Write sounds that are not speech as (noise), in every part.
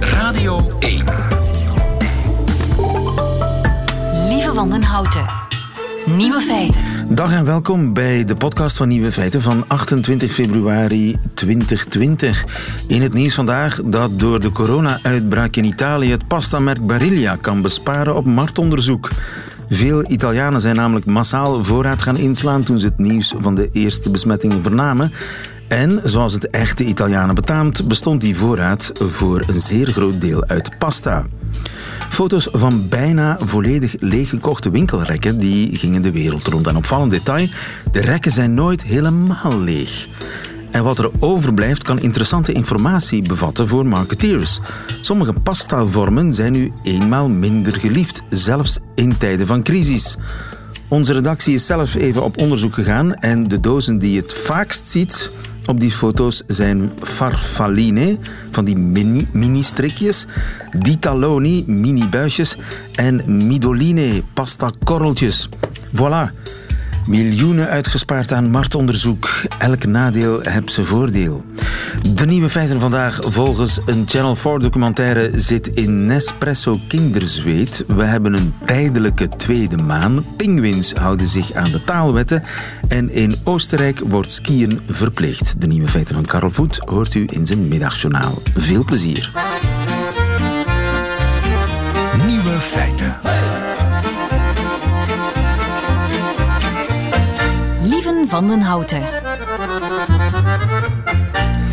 Radio 1. Lieve Wandenhouten. Nieuwe feiten. Dag en welkom bij de podcast van Nieuwe Feiten van 28 februari 2020. In het nieuws vandaag dat door de corona-uitbraak in Italië het pastamerk Barilla kan besparen op marktonderzoek. Veel Italianen zijn namelijk massaal voorraad gaan inslaan toen ze het nieuws van de eerste besmettingen vernamen. En zoals het echte Italianen betaamt, bestond die voorraad voor een zeer groot deel uit pasta. Foto's van bijna volledig leeggekochte winkelrekken die gingen de wereld rond. En opvallend detail, de rekken zijn nooit helemaal leeg. En wat er overblijft kan interessante informatie bevatten voor marketeers. Sommige pastavormen zijn nu eenmaal minder geliefd, zelfs in tijden van crisis. Onze redactie is zelf even op onderzoek gegaan en de dozen die het vaakst ziet op die foto's zijn farfalline, van die mini- mini-strikjes, ditaloni, mini-buisjes en midoline, pasta-korreltjes. Voilà. Miljoenen uitgespaard aan marktonderzoek. Elk nadeel heeft zijn voordeel. De nieuwe feiten vandaag volgens een Channel 4-documentaire zit in Nespresso kinderzweet. We hebben een tijdelijke tweede maan. Pinguïns houden zich aan de taalwetten. En in Oostenrijk wordt skiën verplicht. De nieuwe feiten van Karel Voet hoort u in zijn middagjournaal. Veel plezier. Lieven Wandenhouten.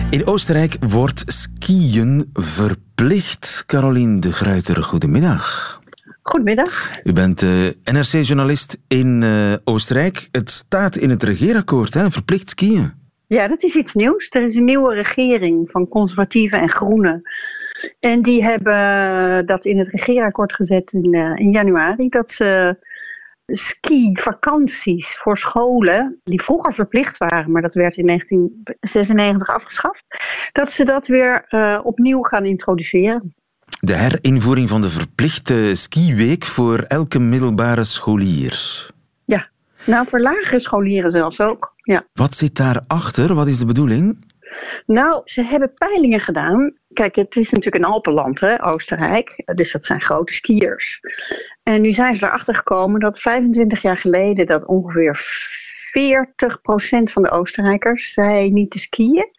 In Oostenrijk wordt skiën verplicht. Caroline de Gruiter, goedemiddag. Goedemiddag. U bent eh, NRC-journalist in eh, Oostenrijk. Het staat in het regeerakkoord, hè? verplicht skiën. Ja, dat is iets nieuws. Er is een nieuwe regering van conservatieven en groenen. En die hebben dat in het regeerakkoord gezet in, eh, in januari. Dat ze ski-vakanties voor scholen, die vroeger verplicht waren, maar dat werd in 1996 afgeschaft, dat ze dat weer eh, opnieuw gaan introduceren. De herinvoering van de verplichte skiweek voor elke middelbare scholier. Ja, nou voor lagere scholieren zelfs ook. Ja. Wat zit daarachter? Wat is de bedoeling? Nou, ze hebben peilingen gedaan. Kijk, het is natuurlijk een Alpenland, hè, Oostenrijk. Dus dat zijn grote skiers. En nu zijn ze erachter gekomen dat 25 jaar geleden dat ongeveer 40% van de Oostenrijkers zei niet te skiën.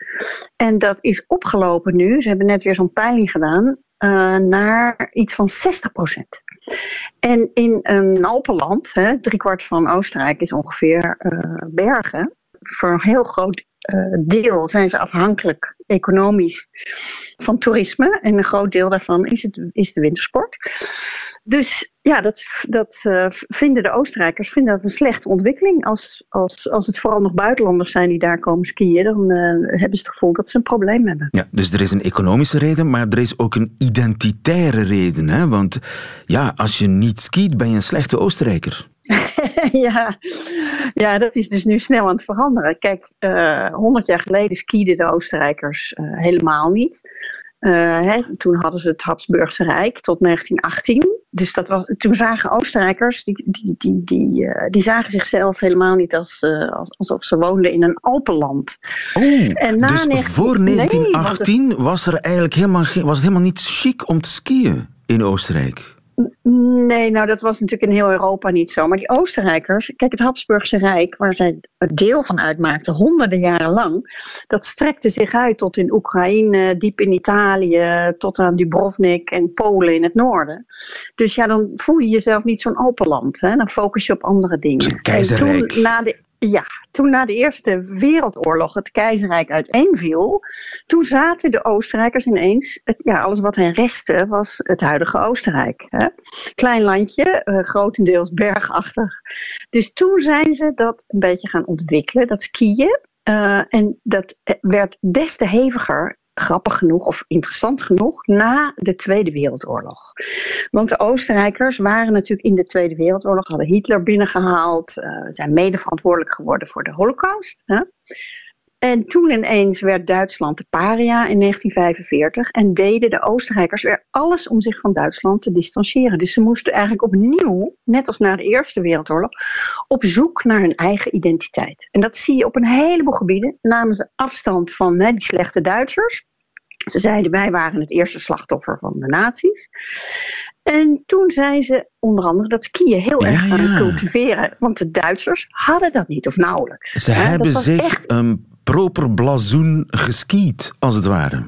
En dat is opgelopen nu. Ze hebben net weer zo'n peiling gedaan. eh, naar iets van 60%. En in een Alpenland, hè, driekwart van Oostenrijk is ongeveer eh, bergen. Voor een heel groot deel zijn ze afhankelijk economisch van toerisme. En een groot deel daarvan is, het, is de wintersport. Dus ja, dat, dat eh, vinden de Oostenrijkers vinden dat een slechte ontwikkeling. Als, als, als het vooral nog buitenlanders zijn die daar komen skiën, dan eh, hebben ze het gevoel dat ze een probleem hebben. Ja, dus er is een economische reden, maar er is ook een identitaire reden. Hè? Want ja, als je niet skiet, ben je een slechte Oostenrijker. (laughs) (laughs) ja. ja, dat is dus nu snel aan het veranderen. Kijk, eh 100 jaar geleden skieden de Oostenrijkers eh, helemaal niet. Eh, hè, toen hadden ze het Habsburgse Rijk tot 1918. Dus dat was, toen zagen Oostenrijkers, die, die, die, die, eh, die zagen zichzelf helemaal niet als, eh, als, alsof ze woonden in een Alpenland. Oh, En na dus 19 voor nee, want het- 1918 was, er eigenlijk helemaal, was het helemaal niet chic om te skiën in Oostenrijk. Nee, nou dat was natuurlijk in heel Europa niet zo. Maar die Oostenrijkers, kijk het Habsburgse Rijk, waar zij deel van uitmaakten, honderden jaren lang, dat strekte zich uit tot in Oekraïne, diep in Italië, tot aan Dubrovnik en Polen in het noorden. Dus ja, dan voel je jezelf niet zo'n open land. Hè? Dan focus je op andere dingen. Een keizerrijk. En toen, na de, ja, toen na de Eerste Wereldoorlog het keizerrijk uiteenviel, toen zaten de Oostenrijkers ineens, ja, alles wat hen restte was het huidige Oostenrijk. Hè? Klein landje, eh, grotendeels bergachtig. Dus toen zijn ze dat een beetje gaan ontwikkelen, dat skiën. Eh, en dat eh, werd des te heviger, grappig genoeg of interessant genoeg, na de Tweede Wereldoorlog. Want de Oostenrijkers waren natuurlijk in de Tweede Wereldoorlog, hadden Hitler binnengehaald, eh, zijn mede verantwoordelijk geworden voor de Holocaust. Hè? En toen ineens werd Duitsland de paria in 1945 en deden de Oostenrijkers weer alles om zich van Duitsland te distancieren. Dus ze moesten eigenlijk opnieuw, net als na de Eerste Wereldoorlog, op zoek naar hun eigen identiteit. En dat zie je op een heleboel gebieden. Namen ze afstand van die slechte Duitsers. Ze zeiden wij waren het eerste slachtoffer van de nazi's. En toen zijn ze onder andere dat skiën heel Ja, erg gaan ja. cultiveren. Want de Duitsers hadden dat niet of nauwelijks. Ze dat hebben zich echt een proper blazoen geskiet, als het ware.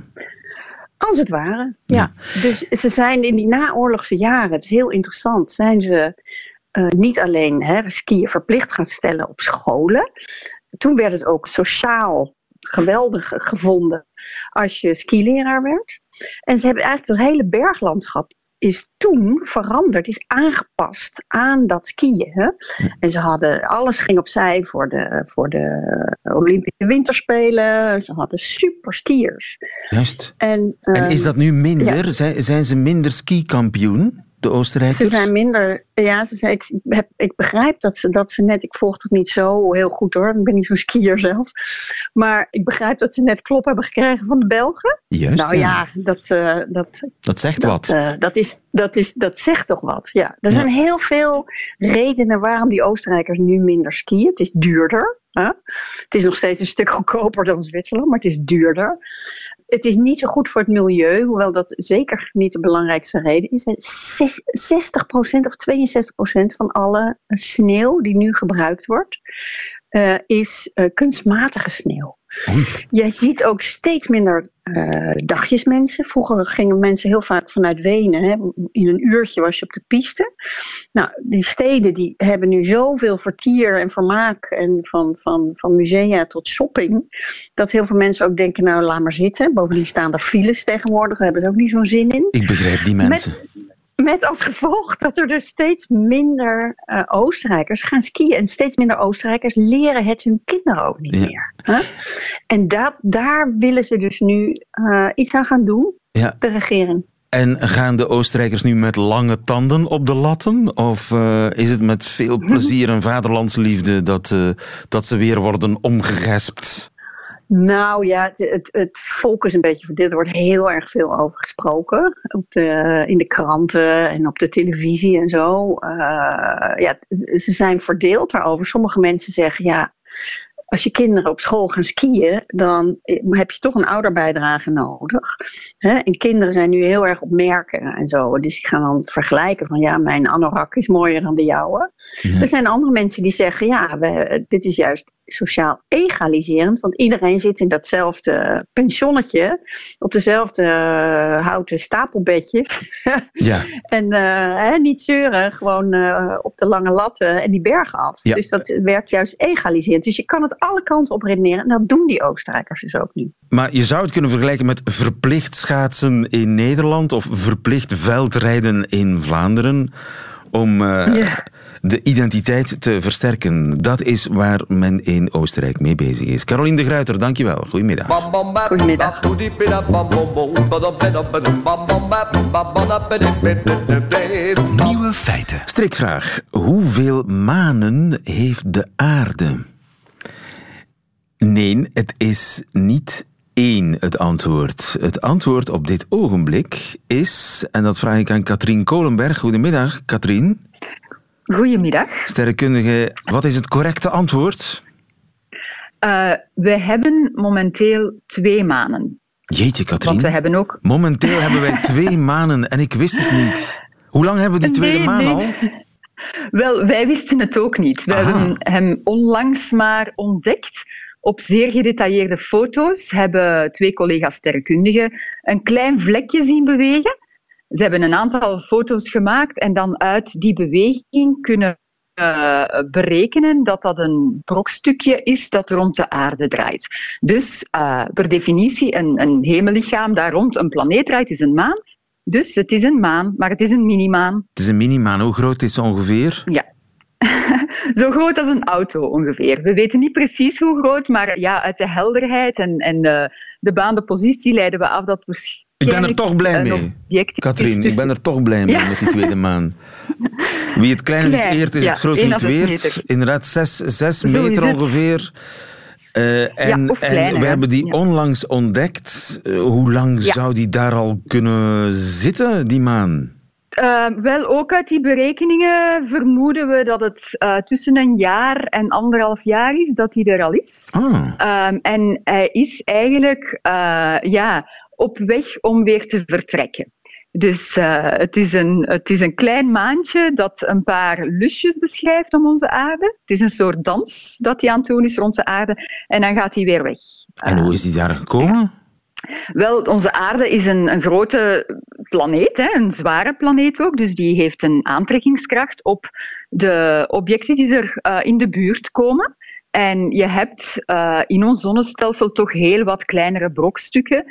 Als het ware, ja. Dus ze zijn in die naoorlogse jaren, het is heel interessant, zijn ze eh, niet alleen hè, skiën verplicht gaan stellen op scholen. Toen werd het ook sociaal geweldig gevonden als je skileraar werd. En ze hebben eigenlijk het hele berglandschap is toen veranderd, is aangepast aan dat skiën. Hè? En ze hadden, alles ging opzij voor de, voor de Olympische Winterspelen. Ze hadden super skiers. Juist. En, En ehm, is dat nu minder? Zijn, zijn ze minder skikampioen, de Oostenrijkers? Ze zijn minder. Ja, ze zei, ik, heb, ik begrijp dat ze, dat ze net. Ik volg het niet zo heel goed hoor. Ik ben niet zo'n skier zelf. Maar ik begrijp dat ze net klop hebben gekregen van de Belgen. Juist, nou ja, dat, eh, dat, Dat zegt dat, wat. eh, dat, is, dat, is, dat zegt toch wat. Ja. Er zijn heel veel redenen waarom die Oostenrijkers nu minder skiën. Het is duurder. Het is nog steeds een stuk goedkoper dan Zwitserland, maar het is duurder. Het is niet zo goed voor het milieu, hoewel dat zeker niet de belangrijkste reden is. Zes- 60% of 62% van alle sneeuw die nu gebruikt wordt, eh, is eh, kunstmatige sneeuw. Je ziet ook steeds minder eh, dagjesmensen. Vroeger gingen mensen heel vaak vanuit Wenen. Hè. In een uurtje was je op de piste. Nou, die steden die hebben nu zoveel vertier en vermaak. En van, van, van musea tot shopping. Dat heel veel mensen ook denken, nou laat maar zitten. Bovendien staan er files tegenwoordig. Daar hebben ze ook niet zo'n zin in. Ik begrijp die mensen. Met als gevolg dat er dus steeds minder eh, Oostenrijkers gaan skiën. En steeds minder Oostenrijkers leren het hun kinderen ook niet Ja. meer. Hè? En dat, daar willen ze dus nu eh, iets aan gaan doen, Ja. de regering. En gaan de Oostenrijkers nu met lange tanden op de latten? Of eh, is het met veel (laughs) plezier en vaderlandsliefde dat, dat ze weer worden omgegespt? Nou ja, het, het, volk is een beetje verdeeld. Er wordt heel erg veel over gesproken. Op in de kranten en op de televisie en zo. Eh, ja, ze zijn verdeeld daarover. Sommige mensen zeggen ja. Als je kinderen op school gaan skiën, dan heb je toch een ouderbijdrage nodig. Hè? En kinderen zijn nu heel erg op merken en zo. Dus die gaan dan vergelijken van ja, mijn anorak is mooier dan de jouwe. Er zijn andere mensen die zeggen ja, we, dit is juist sociaal egaliserend. Want iedereen zit in datzelfde pensionnetje. Op dezelfde eh, houten stapelbedjes. (laughs) Ja. en eh, hè, niet zeuren, gewoon eh, op de lange latten en die bergen af. Ja. Dus dat werkt juist egaliserend. Dus je kan het alle kanten op redeneren. En dat doen die Oostenrijkers dus ook nu. Maar je zou het kunnen vergelijken met verplicht schaatsen in Nederland of verplicht veldrijden in Vlaanderen om eh, Ja. de identiteit te versterken. Dat is waar men in Oostenrijk mee bezig is. Caroline de Gruiter, dankjewel. Goedemiddag. Goedemiddag. Nieuwe feiten. Strikvraag. Hoeveel manen heeft de aarde? Nee, het is niet één het antwoord. Het antwoord op dit ogenblik is, en dat vraag ik aan Katrien Kolenberg. Goedemiddag, Katrien. Goedemiddag. Sterrenkundige, wat is het correcte antwoord? Eh we hebben momenteel twee manen. Jeetje, Katrien. Want we hebben ook. Momenteel (laughs) hebben wij twee manen en ik wist het niet. Hoe lang hebben we die tweede Nee, maan nee. al? Wel, wij wisten het ook niet. We Aha. hebben hem onlangs maar ontdekt. Op zeer gedetailleerde foto's hebben twee collega's sterrenkundigen een klein vlekje zien bewegen. Ze hebben een aantal foto's gemaakt en dan uit die beweging kunnen eh, berekenen dat dat een brokstukje is dat rond de aarde draait. Dus eh, per definitie een, een hemellichaam daar rond een planeet draait is een maan. Dus het is een maan, maar het is een minimaan. Het is een minimaan. Hoe groot is ze ongeveer? Ja. (laughs) Zo groot als een auto ongeveer. We weten niet precies hoe groot, maar ja, uit de helderheid en, en eh, de baande positie leiden we af dat het Ik ben er toch blij mee. Katrien, ik ben er toch blij mee Ja. met die tweede maan. Wie het kleine niet eert, is ja, het grote niet weert. Inderdaad, zes, zes meter ongeveer. Eh, en en we hebben die onlangs ontdekt. Eh, hoe lang zou die daar al kunnen zitten, die maan? Uh, wel, ook uit die berekeningen vermoeden we dat het uh, tussen een jaar en anderhalf jaar is dat hij er al is. Ah. Um, en hij is eigenlijk uh, ja, op weg om weer te vertrekken. Dus uh, het, is een, het is een klein maandje dat een paar lusjes beschrijft om onze aarde. Het is een soort dans dat hij aan het doen is rond de aarde. En dan gaat hij weer weg. En hoe is hij daar gekomen? Wel, onze aarde is een, een grote planeet, hè, een zware planeet ook. Dus die heeft een aantrekkingskracht op de objecten die er uh, in de buurt komen. En je hebt uh, in ons zonnestelsel toch heel wat kleinere brokstukken.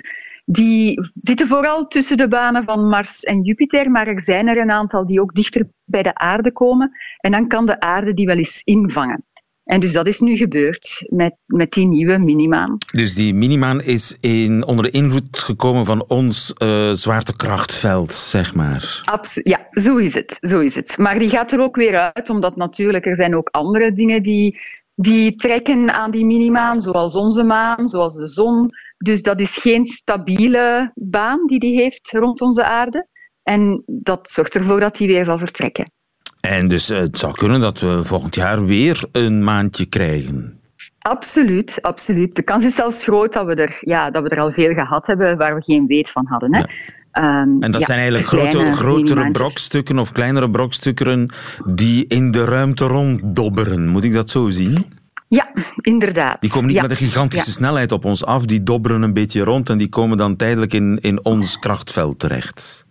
Die zitten vooral tussen de banen van Mars en Jupiter, maar er zijn er een aantal die ook dichter bij de aarde komen. En dan kan de aarde die wel eens invangen. En dus dat is nu gebeurd met, met die nieuwe minimaan. Dus die minimaan is in, onder de invloed gekomen van ons uh, zwaartekrachtveld, zeg maar. Abs ja, zo is, het, zo is het. Maar die gaat er ook weer uit, omdat natuurlijk er zijn ook andere dingen die, die trekken aan die minimaan, zoals onze maan, zoals de zon. Dus dat is geen stabiele baan die die heeft rond onze aarde. En dat zorgt ervoor dat die weer zal vertrekken. En dus het zou kunnen dat we volgend jaar weer een maandje krijgen. Absoluut, absoluut. De kans is zelfs groot dat we er, ja, dat we er al veel gehad hebben waar we geen weet van hadden. Hè. Ja. Um, en dat ja, zijn eigenlijk grote, grotere brokstukken of kleinere brokstukken die in de ruimte ronddobberen. Moet ik dat zo zien? Ja, inderdaad. Die komen niet ja. met een gigantische snelheid op ons af, die dobberen een beetje rond en die komen dan tijdelijk in, in ons krachtveld terecht.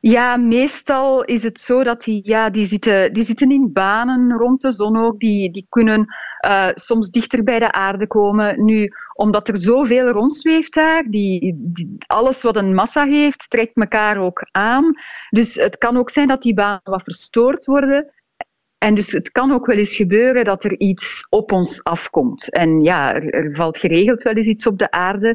Ja, meestal is het zo dat die, ja, die, zitten, die zitten in banen rond de zon ook. Die, die kunnen uh, soms dichter bij de aarde komen. Nu, omdat er zoveel rondzweeft daar, die, die, alles wat een massa heeft, trekt elkaar ook aan. Dus het kan ook zijn dat die banen wat verstoord worden. En dus het kan ook wel eens gebeuren dat er iets op ons afkomt. En ja, er, er valt geregeld wel eens iets op de aarde.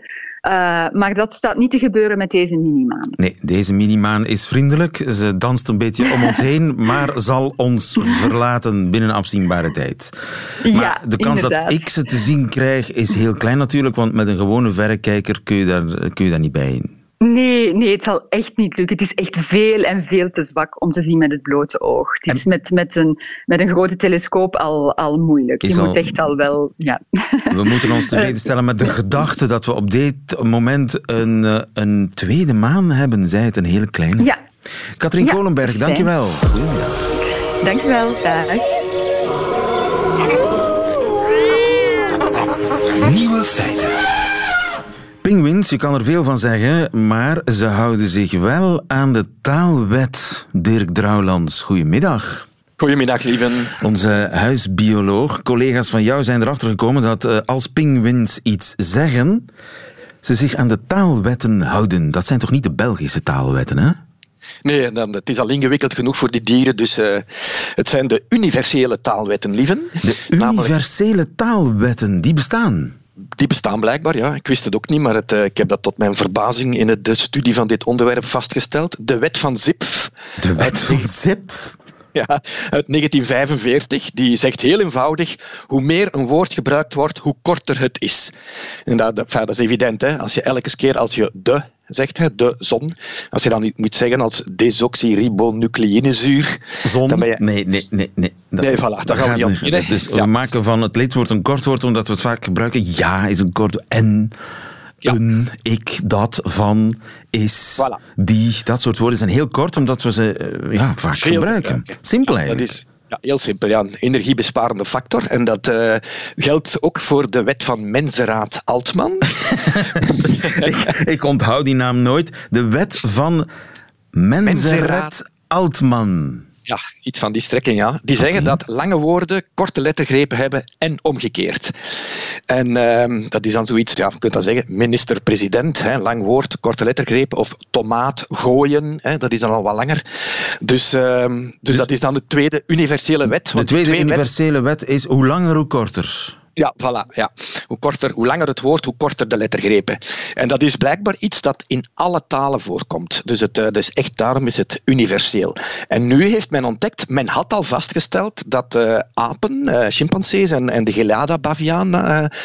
Uh, maar dat staat niet te gebeuren met deze minimaan. Nee, deze minimaan is vriendelijk. Ze danst een beetje om ons heen, (laughs) maar zal ons verlaten binnen afzienbare tijd. Maar ja, de kans inderdaad. dat ik ze te zien krijg is heel klein natuurlijk, want met een gewone verrekijker kun je daar, kun je daar niet bij in. Nee, nee, het zal echt niet lukken. Het is echt veel en veel te zwak om te zien met het blote oog. Het is en... met, met, een, met een grote telescoop al, al moeilijk. Je al... moet echt al wel... Ja. We moeten ons (laughs) tevreden stellen met de gedachte dat we op dit moment een, een tweede maan hebben. Zij het een hele kleine. Ja. Katrien ja, Kolenberg, dankjewel. Goedemiddag. Dankjewel, dag. Nieuwe feiten. Pinguïns, je kan er veel van zeggen, maar ze houden zich wel aan de taalwet. Dirk Drouwlands, goedemiddag. Goedemiddag, lieven. Onze huisbioloog, collega's van jou zijn erachter gekomen dat uh, als pinguïns iets zeggen, ze zich aan de taalwetten houden. Dat zijn toch niet de Belgische taalwetten, hè? Nee, het is al ingewikkeld genoeg voor die dieren. Dus uh, het zijn de universele taalwetten, lieven. De universele taalwetten, die bestaan? Die bestaan blijkbaar, ja. Ik wist het ook niet, maar het, uh, ik heb dat tot mijn verbazing in het, de studie van dit onderwerp vastgesteld. De wet van Zipf. De wet van Zipf? (laughs) Ja, uit 1945. Die zegt heel eenvoudig, hoe meer een woord gebruikt wordt, hoe korter het is. En dat, dat, dat is evident, hè. Als je elke keer als je de zegt, hè, de zon. Als je dan moet zeggen als desoxyribonucleinezuur... Zon? Dan ben je... Nee, nee, nee. Nee, dat, nee voilà, dat gaan we niet opnieuw. Dus ja. we maken van het lidwoord een kort woord, omdat we het vaak gebruiken. Ja is een kort en... Ja. Een, ik, dat, van, is, voilà. die. Dat soort woorden zijn heel kort, omdat we ze uh, ja, vaak Veel gebruiken. gebruiken. Simpel eigenlijk. Dat is, ja, heel simpel. Ja, een energiebesparende factor. En dat uh, geldt ook voor de wet van Mensenraad Altman. (laughs) ik, ik, onthoud die naam nooit. De wet van Mensenraad Altman. Ja, iets van die strekking, ja. Die zeggen okay. dat lange woorden korte lettergrepen hebben en omgekeerd. En uh, dat is dan zoiets, ja, je kunt dat zeggen, minister-president, lang woord, korte lettergreep, of tomaat gooien, hè, dat is dan al wat langer. Dus, uh, dus, dus dat is dan de tweede universele wet. De tweede universele wet... wet is hoe langer, hoe korter. Ja, voilà. Ja. Hoe, korter, hoe langer het woord, hoe korter de lettergrepen. En dat is blijkbaar iets dat in alle talen voorkomt. Dus, het, uh, dus echt daarom is het universeel. En nu heeft men ontdekt, men had al vastgesteld dat uh, apen, uh, chimpansees en, en de gelada-baviaan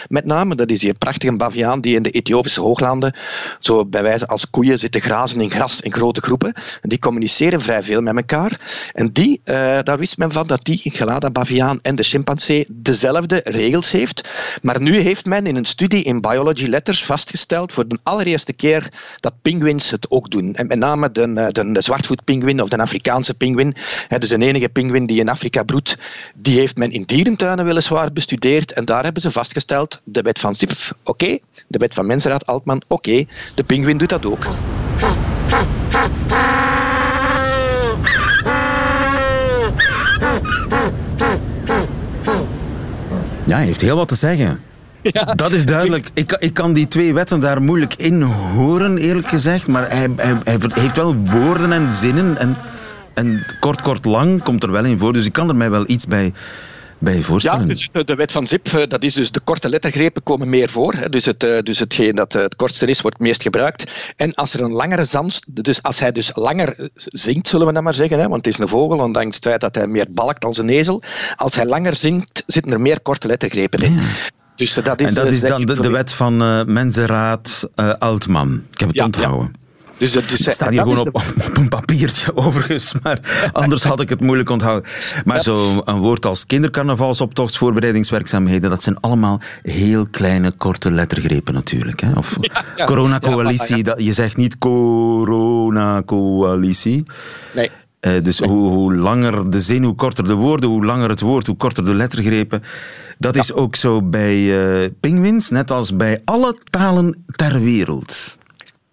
met name, dat is die prachtige baviaan die in de Ethiopische hooglanden zo bij wijze als koeien zitten grazen in gras in grote groepen. Die communiceren vrij veel met elkaar. En die, daar wist men van dat die gelada-baviaan en de chimpansee dezelfde regels heeft heeft. Maar nu heeft men in een studie in Biology Letters vastgesteld voor de allereerste keer dat pinguïns het ook doen. En met name de, eh, de, zwartvoetpinguïn of de Afrikaanse pinguïn, dus de enige pinguïn die in Afrika broedt, die heeft men in dierentuinen weliswaar bestudeerd en daar hebben ze vastgesteld, de wet van Zipf, oké, de wet van Mensenraad Altman, oké, de pinguïn doet dat ook. Ja, hij heeft heel wat te zeggen. Ja. Dat is duidelijk. Ik, ik kan die twee wetten daar moeilijk in horen, eerlijk gezegd. Maar hij, hij, hij heeft wel woorden en zinnen. En, en kort, kort, lang komt er wel in voor. Dus ik kan er mij wel iets bij bij voorstellen? Ja, dus de wet van Zip, eh, dat is dus de korte lettergrepen komen meer voor. Dus, het, eh, dus hetgeen dat eh, het kortste is, wordt het meest gebruikt. En als er een langere zand, dus als hij dus langer zingt, zullen we dat maar zeggen, want het is een vogel, ondanks het feit dat hij meer balkt als een ezel. Als hij langer zingt, zitten er meer korte lettergrepen in. Dus, dat is, en dat is dan de, de, wet van uh, Mensenraad uh, Altman. Ik heb het onthouden. Dus het, is, staat hier gewoon op, op, een papiertje (laughs) overigens, maar anders had ik het moeilijk onthouden. Maar zo een woord als kindercarnavalsoptocht, voorbereidingswerkzaamheden, dat zijn allemaal heel kleine, korte lettergrepen natuurlijk. Hè? Of (laughs) ja, coronacoalitie, dat, je zegt niet coronacoalitie. Nee. Uh, dus Hoe, hoe, langer de zin, hoe korter de woorden, hoe langer het woord, hoe korter de lettergrepen. Dat is ook zo bij uh, pinguïns, net als bij alle talen ter wereld.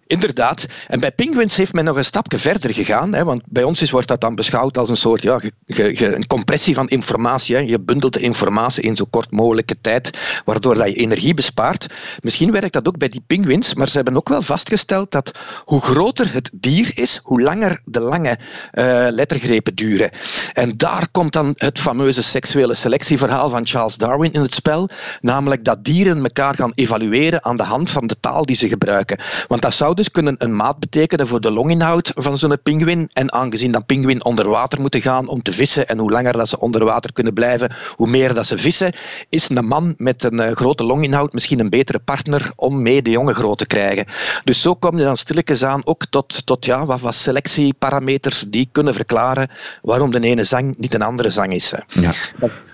Inderdaad. En bij penguins heeft men nog een stapje verder gegaan. Hè, want bij ons is, wordt dat dan beschouwd als een soort ja, een compressie van informatie. Hè. Je bundelt de informatie in zo kort mogelijke tijd, waardoor dat je energie bespaart. Misschien werkt dat ook bij die penguins, maar ze hebben ook wel vastgesteld dat hoe groter het dier is, hoe langer de lange uh, lettergrepen duren. En daar komt dan het fameuze seksuele selectieverhaal van Charles Darwin in het spel. Namelijk dat dieren elkaar gaan evalueren aan de hand van de taal die ze gebruiken. Want dat zou dus kunnen een maat betekenen voor de longinhoud van zo'n pinguïn. En aangezien dat pinguïn onder water moeten gaan om te vissen en hoe langer dat ze onder water kunnen blijven, hoe meer dat ze vissen, is een man met een uh, grote longinhoud misschien een betere partner om mee de jongen groot te krijgen. Dus zo kom je dan stilletjes aan ook tot, tot ja, wat, wat selectieparameters die kunnen verklaren waarom de ene zang niet een andere zang is. Ja.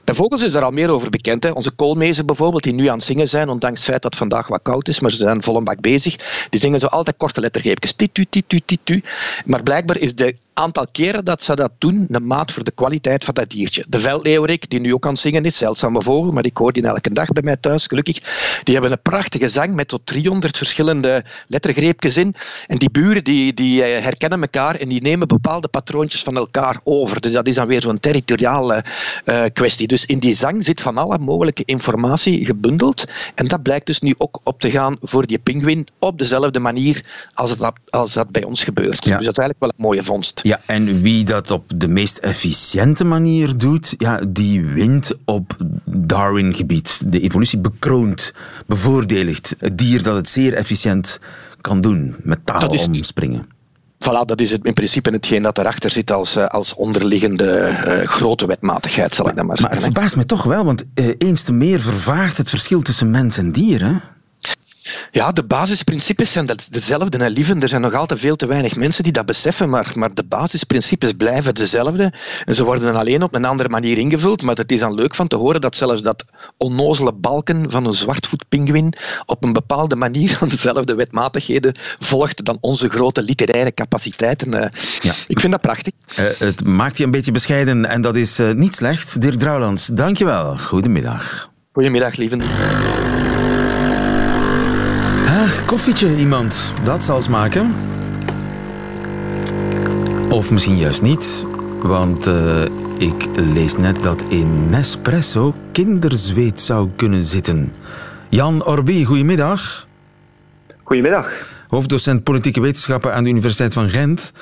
Bij vogels is er al meer over bekend. Hè. Onze koolmezen bijvoorbeeld, die nu aan het zingen zijn, ondanks het feit dat het vandaag wat koud is, maar ze zijn vol een bak bezig, die zingen zo altijd korte lettergreepjes. Titu, titu, titu. Maar blijkbaar is de aantal keren dat ze dat doen een maat voor de kwaliteit van dat diertje. De veldleeuwerik, die nu ook aan het zingen is, zeldzame vogel, maar ik hoor die elke dag bij mij thuis, gelukkig. Die hebben een prachtige zang met tot 300 verschillende lettergreepjes in. En die buren die, die eh, herkennen elkaar en die nemen bepaalde patroontjes van elkaar over. Dus dat is dan weer zo'n territoriale uh, kwestie. Dus in die zang zit van alle mogelijke informatie gebundeld. En dat blijkt dus nu ook op te gaan voor die pinguïn op dezelfde manier als, het, als dat bij ons gebeurt. Dus dat is eigenlijk wel een mooie vondst. Ja, en wie dat op de meest efficiënte manier doet, ja, die wint op Darwin-gebied. De evolutie bekroont, bevoordeligt het dier dat het zeer efficiënt kan doen, met taal omspringen. Voilà, dat is het, in principe hetgeen dat erachter zit als, eh, als onderliggende uh, grote wetmatigheid, zal ik dan maar zeggen. Maar het verbaast me toch wel, want uh, eens te meer vervaagt het verschil tussen mens en dier. Hè? Ja, de basisprincipes zijn dezelfde. En lieven, er zijn nog altijd veel te weinig mensen die dat beseffen, maar, maar de basisprincipes blijven dezelfde. En ze worden alleen op een andere manier ingevuld, maar het is dan leuk van te horen dat zelfs dat onnozele balken van een zwartvoetpinguïn op een bepaalde manier aan dezelfde wetmatigheden volgt dan onze grote literaire capaciteiten. Uh, ja. Ik vind dat prachtig. Uh, het maakt je een beetje bescheiden en dat is uh, niet slecht. Dirk Drouwlands, dankjewel. Goedemiddag. Goedemiddag, lieven. Ah, koffietje iemand. Dat zal smaken. Of misschien juist niet. Want uh, ik lees net dat in Nespresso kinderzweet zou kunnen zitten. Jan Orbi, goedemiddag. Goedemiddag. Hoofddocent politieke wetenschappen aan de Universiteit van Gent.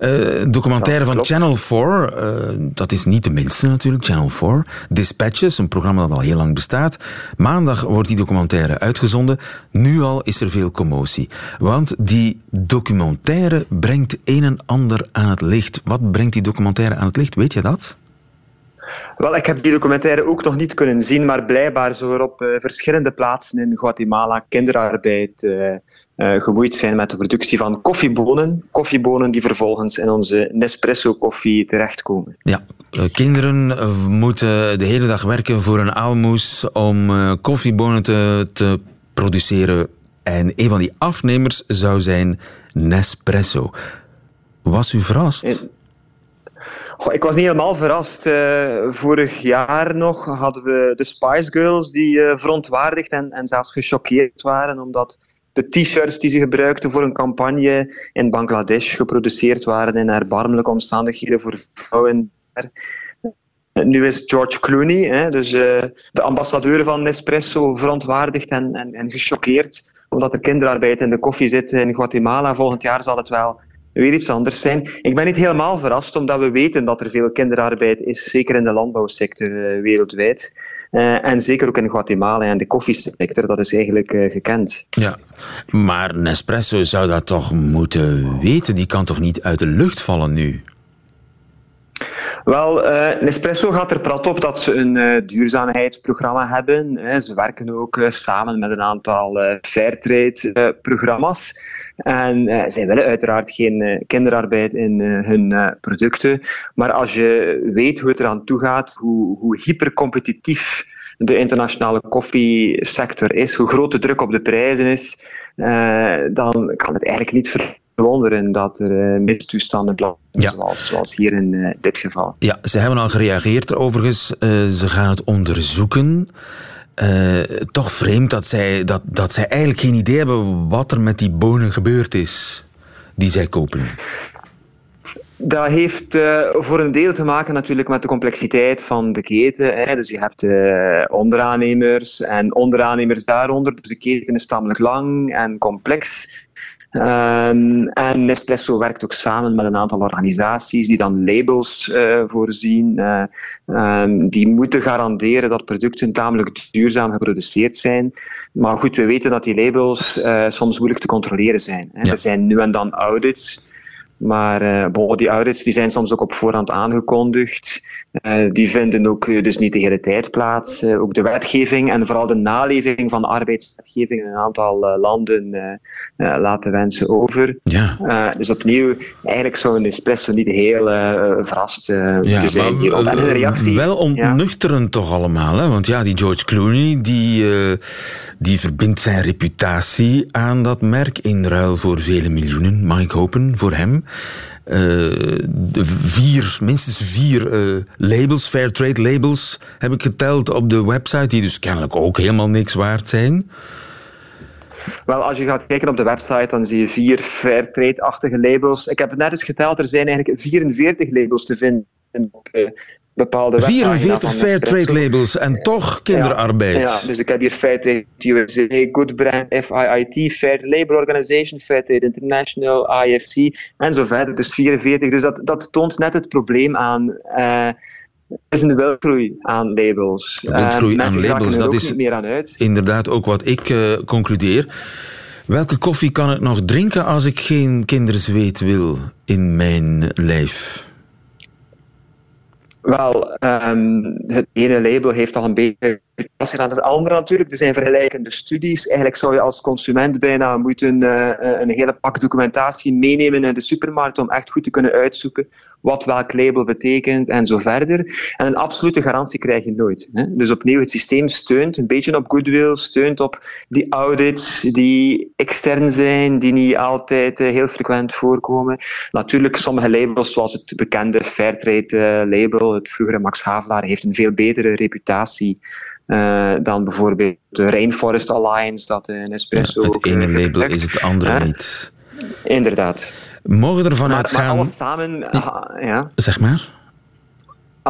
Uh, documentaire van. Channel 4, eh, dat is niet de minste natuurlijk, Channel 4. Dispatches, een programma dat al heel lang bestaat. Maandag wordt die documentaire uitgezonden. Nu al is er veel commotie. Want die documentaire brengt een en ander aan het licht. Wat brengt die documentaire aan het licht? Weet je dat? Wel, ik heb die documentaire ook nog niet kunnen zien, maar blijkbaar zou er op eh, verschillende plaatsen in Guatemala kinderarbeid eh, gemoeid zijn met de productie van koffiebonen. Koffiebonen die vervolgens in onze Nespresso-koffie terechtkomen. Ja, kinderen moeten de hele dag werken voor een aalmoes om koffiebonen te, te produceren. En een van die afnemers zou zijn Nespresso. Was u verrast? Ik was niet helemaal verrast. Eh, vorig jaar nog hadden we de Spice Girls die eh, verontwaardigd en, en zelfs gechoqueerd waren omdat de t-shirts die ze gebruikten voor een campagne in Bangladesh geproduceerd waren in erbarmelijke omstandigheden voor vrouwen. Nu is George Clooney, hè, dus eh, de ambassadeur van Nespresso, verontwaardigd en, en, en gechoqueerd omdat er kinderarbeid in de koffie zit in Guatemala. Volgend jaar zal het wel weer iets anders zijn. Ik ben niet helemaal verrast, omdat we weten dat er veel kinderarbeid is, zeker in de landbouwsector eh, wereldwijd. Eh, en zeker ook in Guatemala en de koffiesector, dat is eigenlijk eh, gekend. Ja, maar Nespresso zou dat toch moeten weten? Die kan toch niet uit de lucht vallen nu? Wel, Nespresso gaat er prat op dat ze een duurzaamheidsprogramma hebben. Hè. Ze werken ook samen met een aantal Fairtrade-programma's. En eh, zij willen uiteraard geen eh, kinderarbeid in eh, hun producten. Maar als je weet hoe het eraan toe gaat, hoe, hoe hypercompetitief de internationale koffiesector is, hoe groot de druk op de prijzen is, dan kan het eigenlijk niet verwonderen dat er eh, mistoestanden plaatsvinden, zoals, zoals hier in dit geval. Ja, ze hebben al gereageerd overigens. Ze gaan het onderzoeken. Eh, toch vreemd dat zij, dat, dat zij eigenlijk geen idee hebben wat er met die bonen gebeurd is die zij kopen. Dat heeft eh, voor een deel te maken natuurlijk met de complexiteit van de keten. Hè. Dus je hebt eh, onderaannemers en onderaannemers daaronder. Dus de keten is tamelijk lang en complex. Ehm, en Nespresso werkt ook samen met een aantal organisaties die dan labels eh, voorzien. eh, ehm, die moeten garanderen dat producten tamelijk duurzaam geproduceerd zijn. Maar goed, we weten dat die labels eh, soms moeilijk te controleren zijn. Hè. Ja. Er zijn nu en dan audits. Maar bon, die audits die zijn soms ook op voorhand aangekondigd. Eh, die vinden ook eh, dus niet de hele tijd plaats. Ook de wetgeving en vooral de naleving van de arbeidswetgeving in een aantal landen laten wensen over. Ja. Dus opnieuw, eigenlijk zou een espresso niet heel verrast Ja, te zijn hierop. En hun reactie... Wel ja. ontnuchterend toch allemaal, hè? Want ja, die George Clooney, die, die verbindt zijn reputatie aan dat merk in ruil voor vele miljoenen, mag ik hopen, voor hem. Eh, vier, minstens vier eh, labels, Fairtrade labels, heb ik geteld op de website, die dus kennelijk ook helemaal niks waard zijn. Wel, als je gaat kijken op de website, dan zie je vier Fairtrade-achtige labels. Ik heb net eens geteld, er zijn eigenlijk 44 labels te vinden op eh, bepaalde webpagina 44 van Nespresso. Fairtrade labels en toch kinderarbeid. Ja, ja, dus ik heb hier Fairtrade USA, Good Brand, FIIT, Fair Labor Organization, Fairtrade International, IFC en zo verder. Dus 44. Dus dat, dat toont net het probleem aan. eh, er is een wildgroei aan labels. Een wildgroei Eh, aan labels, dat is- meer aan uit. Inderdaad, ook wat ik concludeer. Welke koffie kan ik nog drinken als ik geen kinderzweet wil in mijn lijf? Wel, ehm, het ene label heeft al een beetje dan het andere natuurlijk. Er zijn vergelijkende studies. Eigenlijk zou je als consument bijna moeten eh, een hele pak documentatie meenemen in de supermarkt om echt goed te kunnen uitzoeken wat welk label betekent en zo verder. En een absolute garantie krijg je nooit. Hè? Dus opnieuw, het systeem steunt een beetje op goodwill, steunt op die audits die extern zijn, die niet altijd eh, heel frequent voorkomen. Natuurlijk, sommige labels, zoals het bekende Fairtrade-label, het vroegere Max Havelaar, heeft een veel betere reputatie eh, dan bijvoorbeeld de Rainforest Alliance, dat een espresso ook, het ene eh, label is het andere niet. Inderdaad. Mogen we ervan Maar, maar uitgaan... alles samen, ja. Zeg maar.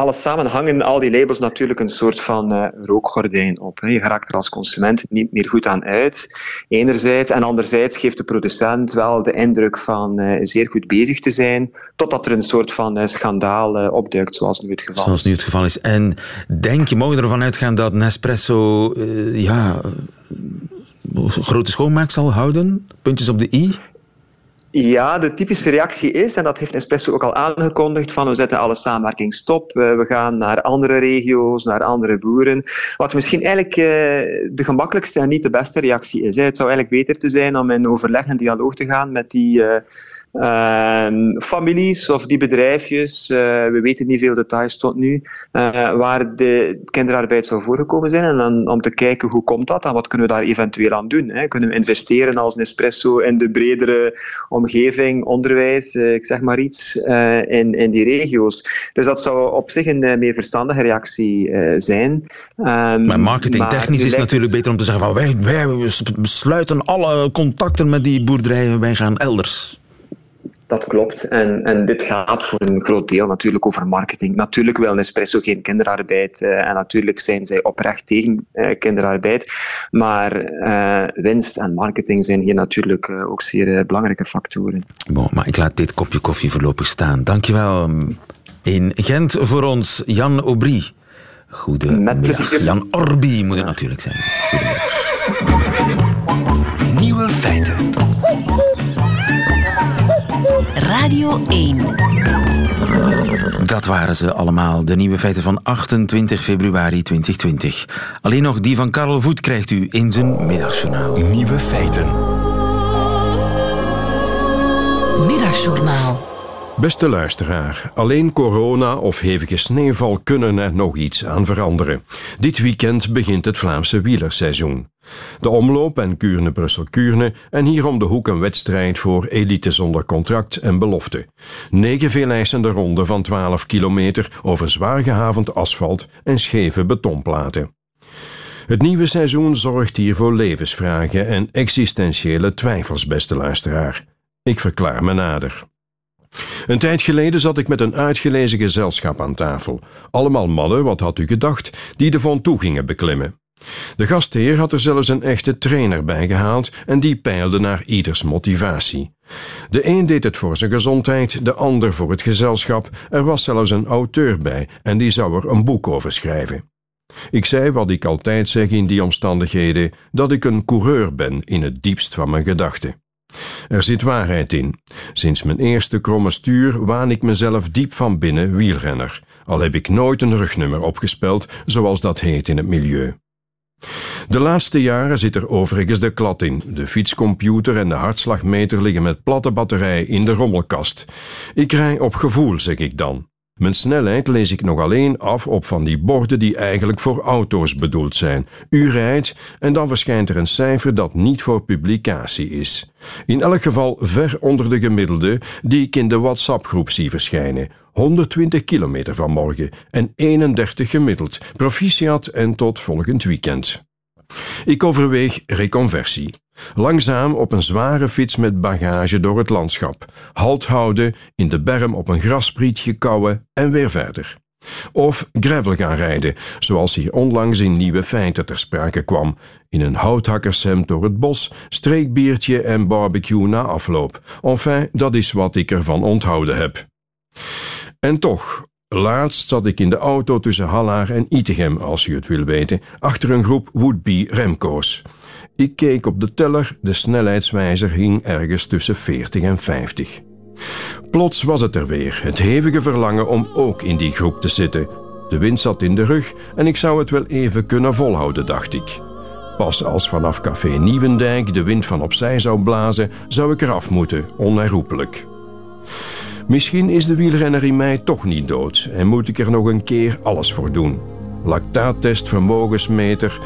Alles samen hangen al die labels natuurlijk een soort van uh, rookgordijn op. Hè. Je raakt er als consument niet meer goed aan uit, enerzijds. En anderzijds geeft de producent wel de indruk van uh, zeer goed bezig te zijn, totdat er een soort van uh, schandaal opduikt, zoals nu het geval zoals is. nu het geval is. En denk je, mogen ervan uitgaan dat Nespresso ja, grote schoonmaak zal houden? Puntjes op de i? Ja, de typische reactie is, en dat heeft Nespresso ook al aangekondigd, van we zetten alle samenwerking stop, we gaan naar andere regio's, naar andere boeren. Wat misschien eigenlijk eh, de gemakkelijkste en niet de beste reactie is. Het zou eigenlijk beter te zijn om in overleg en dialoog te gaan met die eh, families of die bedrijfjes, uh, we weten niet veel details tot nu, uh, waar de kinderarbeid zou voorgekomen zijn. En dan, om te kijken hoe komt dat en wat kunnen we daar eventueel aan doen. Hè? Kunnen we investeren als Nespresso in de bredere omgeving, onderwijs, uh, ik zeg maar iets, in, in die regio's. Dus dat zou op zich een meer verstandige reactie zijn. Um, maar marketingtechnisch is het natuurlijk beter om te zeggen van wij, wij sluiten alle contacten met die boerderijen, wij gaan elders. Dat klopt. En, en dit gaat voor een groot deel natuurlijk over marketing. Natuurlijk wil Nespresso geen kinderarbeid uh, en natuurlijk zijn zij oprecht tegen uh, kinderarbeid. Maar uh, winst en marketing zijn hier natuurlijk ook zeer belangrijke factoren. Bon, maar ik laat dit kopje koffie voorlopig staan. Dankjewel. In Gent voor ons, Jan Aubry. Goedemiddag. Jan Orbi moet het natuurlijk zijn. Goedemiddag. Nieuwe feiten. Radio 1. Dat waren ze allemaal, de nieuwe feiten van 28 februari 2020. Alleen nog die van Karel Voet krijgt u in zijn middagjournaal. Nieuwe feiten. Middagjournaal. Beste luisteraar, alleen corona of hevige sneeuwval kunnen er nog iets aan veranderen. Dit weekend begint het Vlaamse wielerseizoen. De omloop en Kuurne-Brussel-Kuurne en hier om de hoek een wedstrijd voor elite zonder contract en belofte. Negen veeleisende ronden van 12 kilometer over zwaar gehavend asfalt en scheve betonplaten. Het nieuwe seizoen zorgt hier voor levensvragen en existentiële twijfels, beste luisteraar. Ik verklaar me nader. Een tijd geleden zat ik met een uitgelezen gezelschap aan tafel. Allemaal mannen, wat had u gedacht, die de Von Toe gingen beklimmen. De gastheer had er zelfs een echte trainer bij gehaald en die peilde naar ieders motivatie. De een deed het voor zijn gezondheid, de ander voor het gezelschap. Er was zelfs een auteur bij en die zou er een boek over schrijven. Ik zei wat ik altijd zeg in die omstandigheden: dat ik een coureur ben in het diepst van mijn gedachten. Er zit waarheid in. Sinds mijn eerste kromme stuur waan ik mezelf diep van binnen wielrenner, al heb ik nooit een rugnummer opgespeld, zoals dat heet in het milieu. De laatste jaren zit er overigens de klad in. De fietscomputer en de hartslagmeter liggen met platte batterij in de rommelkast. Ik rij op gevoel, zeg ik dan. Mijn snelheid lees ik nog alleen af op van die borden die eigenlijk voor auto's bedoeld zijn. U rijdt en dan verschijnt er een cijfer dat niet voor publicatie is. In elk geval ver onder de gemiddelde die ik in de WhatsApp-groep zie verschijnen. 120 kilometer vanmorgen en 31 gemiddeld. Proficiat en tot volgend weekend. Ik overweeg reconversie. Langzaam op een zware fiets met bagage door het landschap. Halt houden, in de berm op een grasprietje kouwen en weer verder. Of gravel gaan rijden, zoals hier onlangs in Nieuwe Feiten ter sprake kwam. In een houthakkershemd door het bos, streekbiertje en barbecue na afloop. Enfin, dat is wat ik ervan onthouden heb. En toch, laatst zat ik in de auto tussen Hallaar en Itegem, als u het wil weten, achter een groep would-be Remco's. Ik keek op de teller, de snelheidswijzer hing ergens tussen 40 en 50. Plots was het er weer, het hevige verlangen om ook in die groep te zitten. De wind zat in de rug en ik zou het wel even kunnen volhouden, dacht ik. Pas als vanaf café Nieuwendijk de wind van opzij zou blazen, zou ik eraf moeten, onherroepelijk. Misschien is de wielrenner in mij toch niet dood en moet ik er nog een keer alles voor doen. Lactaattest, vermogensmeter,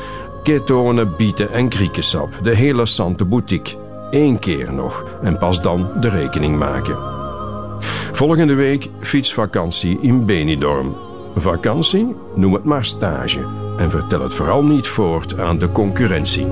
ketonen, bieten en kriekensap. De hele Sante Boutique. Eén keer nog en pas dan de rekening maken. Volgende week fietsvakantie in Benidorm. Vakantie? Noem het maar stage. En vertel het vooral niet voort aan de concurrentie.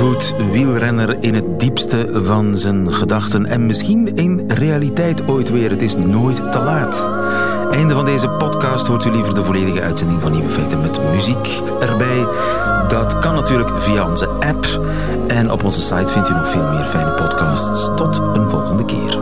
Voet, wielrenner in het diepste van zijn gedachten. En misschien in realiteit ooit weer. Het is nooit te laat. Einde van deze podcast hoort u liever de volledige uitzending van Nieuwe Feiten met muziek erbij. Dat kan natuurlijk via onze app. En op onze site vindt u nog veel meer fijne podcasts. Tot een volgende keer.